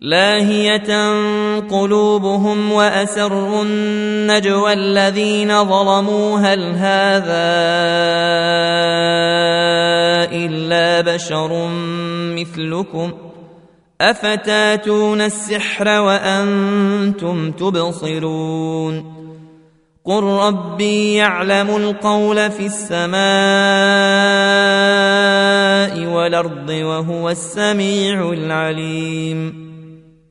لاهية قلوبهم وأسروا النجوى الذين ظلموا هل هذا إلا بشر مثلكم أفتاتون السحر وأنتم تبصرون قل ربي يعلم القول في السماء والأرض وهو السميع العليم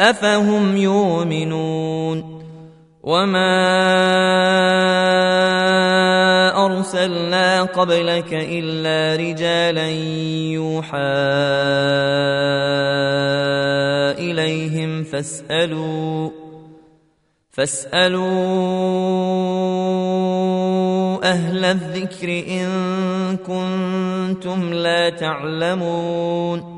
أفهم يؤمنون وما أرسلنا قبلك إلا رجالا يوحى إليهم فاسألوا فاسألوا أهل الذكر إن كنتم لا تعلمون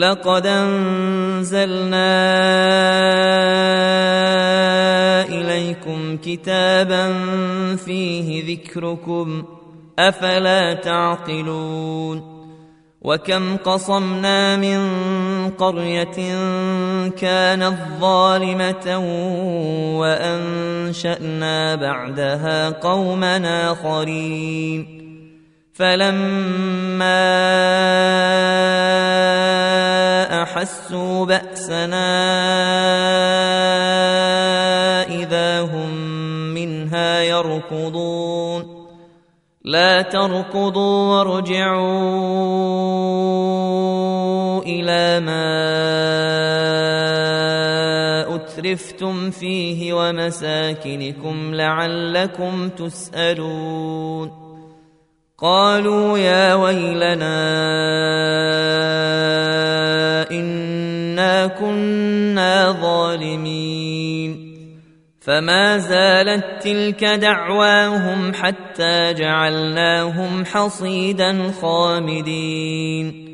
لقد أنزلنا إليكم كتابا فيه ذكركم أفلا تعقلون؟ وكم قصمنا من قرية كانت ظالمة وأنشأنا بعدها قوما آخرين. فلما احسوا بأسنا إذا هم منها يركضون. لا تركضوا وارجعوا إلى ما أترفتم فيه ومساكنكم لعلكم تسألون. قالوا يا ويلنا إنا كنا ظالمين. فما زالت تلك دعواهم حتى جعلناهم حصيدا خامدين.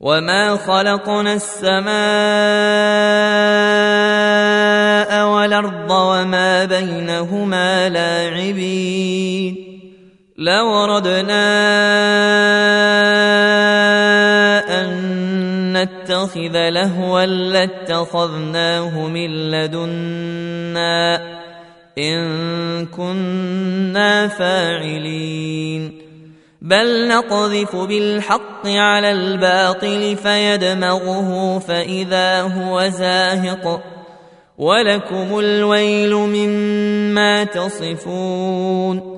وما خلقنا السماء والأرض وما بينهما لاعبين. لوردنا ان نتخذ لهوا لاتخذناه من لدنا ان كنا فاعلين بل نقذف بالحق على الباطل فيدمغه فاذا هو زاهق ولكم الويل مما تصفون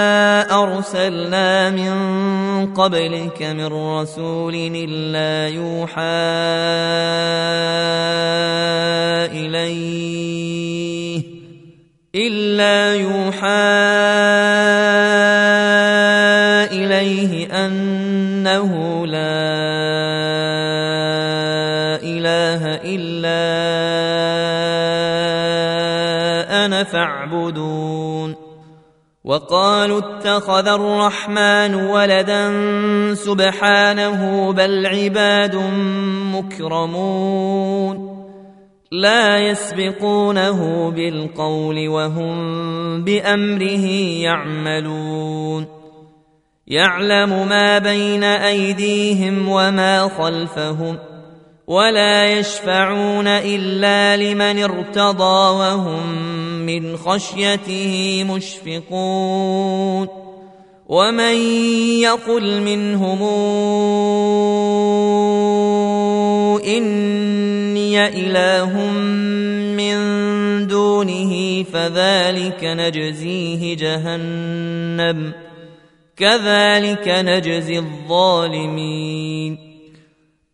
أرسلنا من قبلك من رسول إلا يوحى إليه إلا يوحى إليه أنه لا إله إلا فاعبدون. وقالوا اتخذ الرحمن ولدا سبحانه بل عباد مكرمون لا يسبقونه بالقول وهم بأمره يعملون يعلم ما بين أيديهم وما خلفهم ولا يشفعون إلا لمن ارتضى وهم من خشيته مشفقون ومن يقل منهم إني إله من دونه فذلك نجزيه جهنم كذلك نجزي الظالمين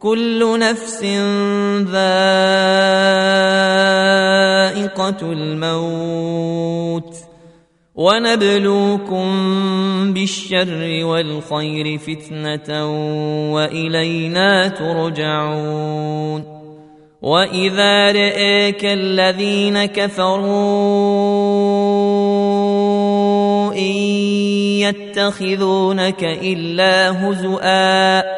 كل نفس ذائقة الموت ونبلوكم بالشر والخير فتنة وإلينا ترجعون وإذا رآك الذين كفروا إن يتخذونك إلا هزؤا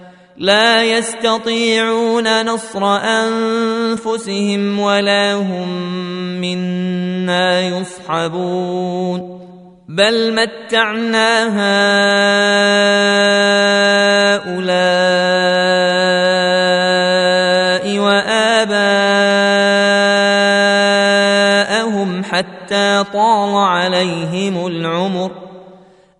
لا يستطيعون نصر أنفسهم ولا هم منا يصحبون بل متعنا هؤلاء وآباءهم حتى طال عليهم العمر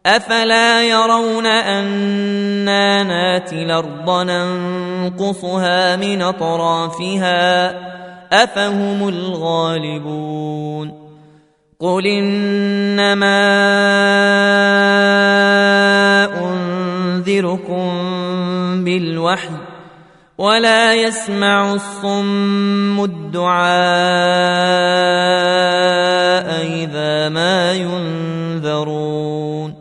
أفلا يرون أنا ناتي الأرض ننقصها من أطرافها أفهم الغالبون قل إنما أنذركم بالوحي ولا يسمع الصم الدعاء إذا ما ينذرون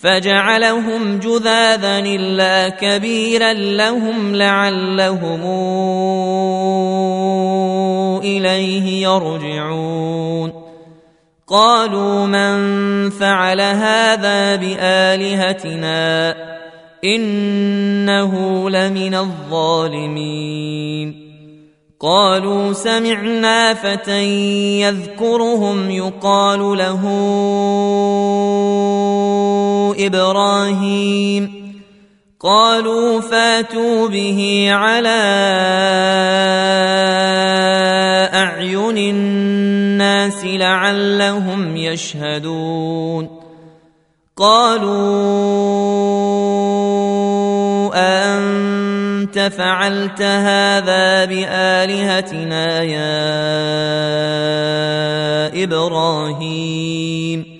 فجعلهم جذاذا إلا كبيرا لهم لعلهم إليه يرجعون. قالوا من فعل هذا بآلهتنا إنه لمن الظالمين. قالوا سمعنا فتى يذكرهم يقال له إبراهيم قالوا فاتوا به على أعين الناس لعلهم يشهدون قالوا أأنت فعلت هذا بآلهتنا يا إبراهيم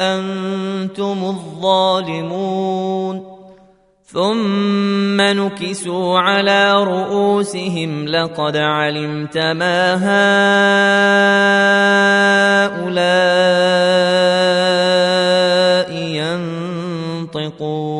أنتم الظالمون ثم نكسوا على رؤوسهم لقد علمت ما هؤلاء ينطقون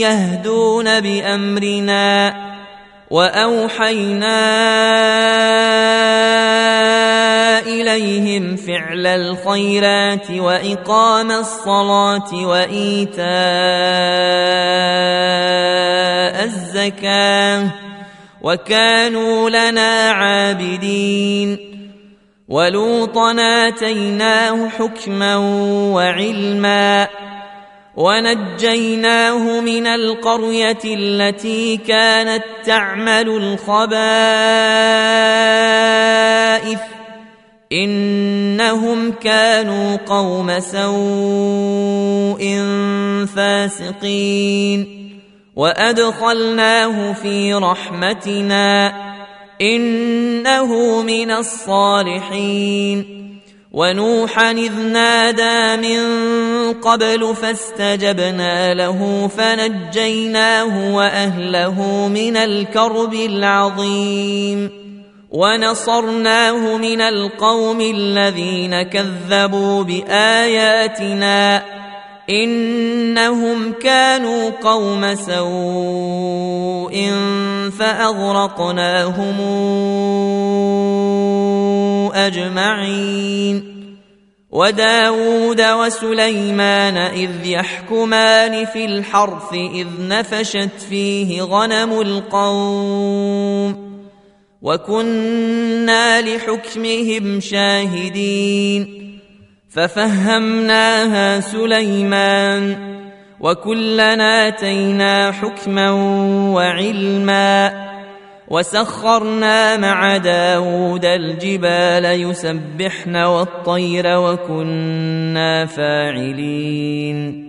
يهدون بأمرنا وأوحينا إليهم فعل الخيرات وإقام الصلاة وإيتاء الزكاة وكانوا لنا عابدين ولوطا آتيناه حكما وعلما ونجيناه من القرية التي كانت تعمل الخبائث إنهم كانوا قوم سوء فاسقين وأدخلناه في رحمتنا إنه من الصالحين ونوحا إذ نادى من قبل فاستجبنا له فنجيناه وأهله من الكرب العظيم ونصرناه من القوم الذين كذبوا بآياتنا إنهم كانوا قوم سوء فأغرقناهم أجمعين. وداود وسليمان إذ يحكمان في الحرث إذ نفشت فيه غنم القوم وكنا لحكمهم شاهدين. ففهمناها سليمان وكلنا آتينا حكما وعلما وسخرنا مع داود الجبال يسبحن والطير وكنا فاعلين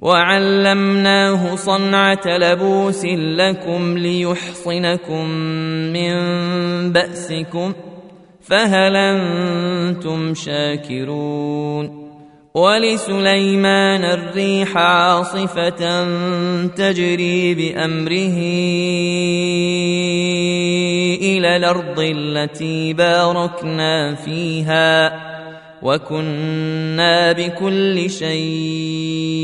وعلمناه صنعة لبوس لكم ليحصنكم من بأسكم فهل أنتم شاكرون؟ ولسليمان الريح عاصفة تجري بأمره إلى الأرض التي باركنا فيها وكنا بكل شيء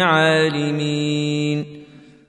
عالمين.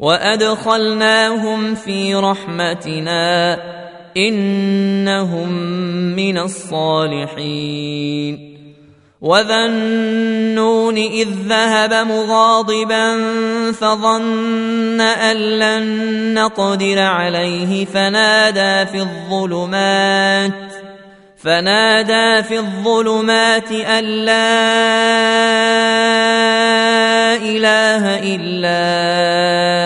وادخلناهم في رحمتنا انهم من الصالحين وذا النون اذ ذهب مغاضبا فظن ان لن نقدر عليه فنادى في الظلمات فنادى في الظلمات ان لا اله الا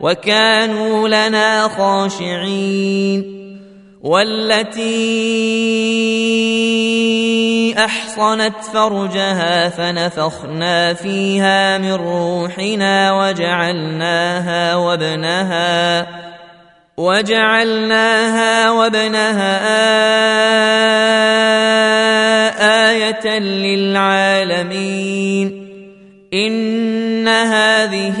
وكانوا لنا خاشعين والتي أحصنت فرجها فنفخنا فيها من روحنا وجعلناها وابنها وجعلناها وابنها آية للعالمين إن هذه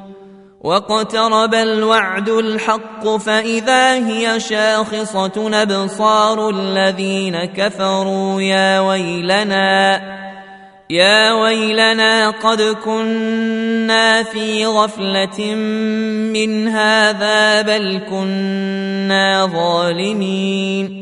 واقترب الوعد الحق فإذا هي شاخصة أبصار الذين كفروا يا ويلنا يا ويلنا قد كنا في غفلة من هذا بل كنا ظالمين.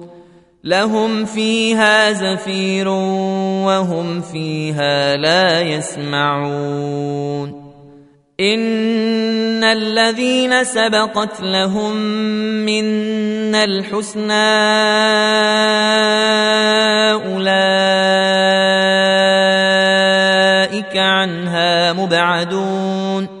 لهم فيها زفير وهم فيها لا يسمعون. إن الذين سبقت لهم منا الحسنى أولئك عنها مبعدون.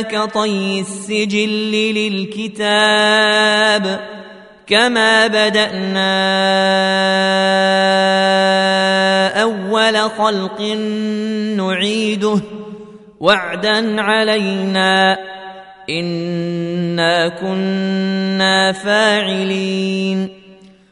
كطي السجل للكتاب كما بدأنا أول خلق نعيده وعدا علينا إنا كنا فاعلين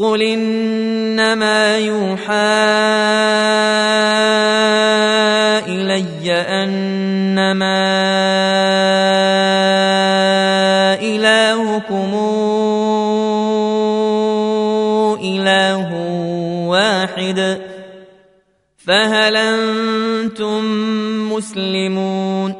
قل انما يوحى الي انما الهكم اله واحد فهل أنتم مسلمون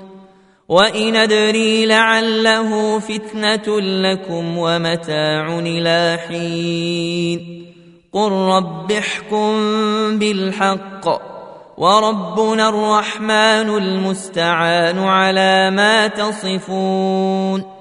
وان ادري لعله فتنه لكم ومتاع إلى حين قل رب احكم بالحق وربنا الرحمن المستعان على ما تصفون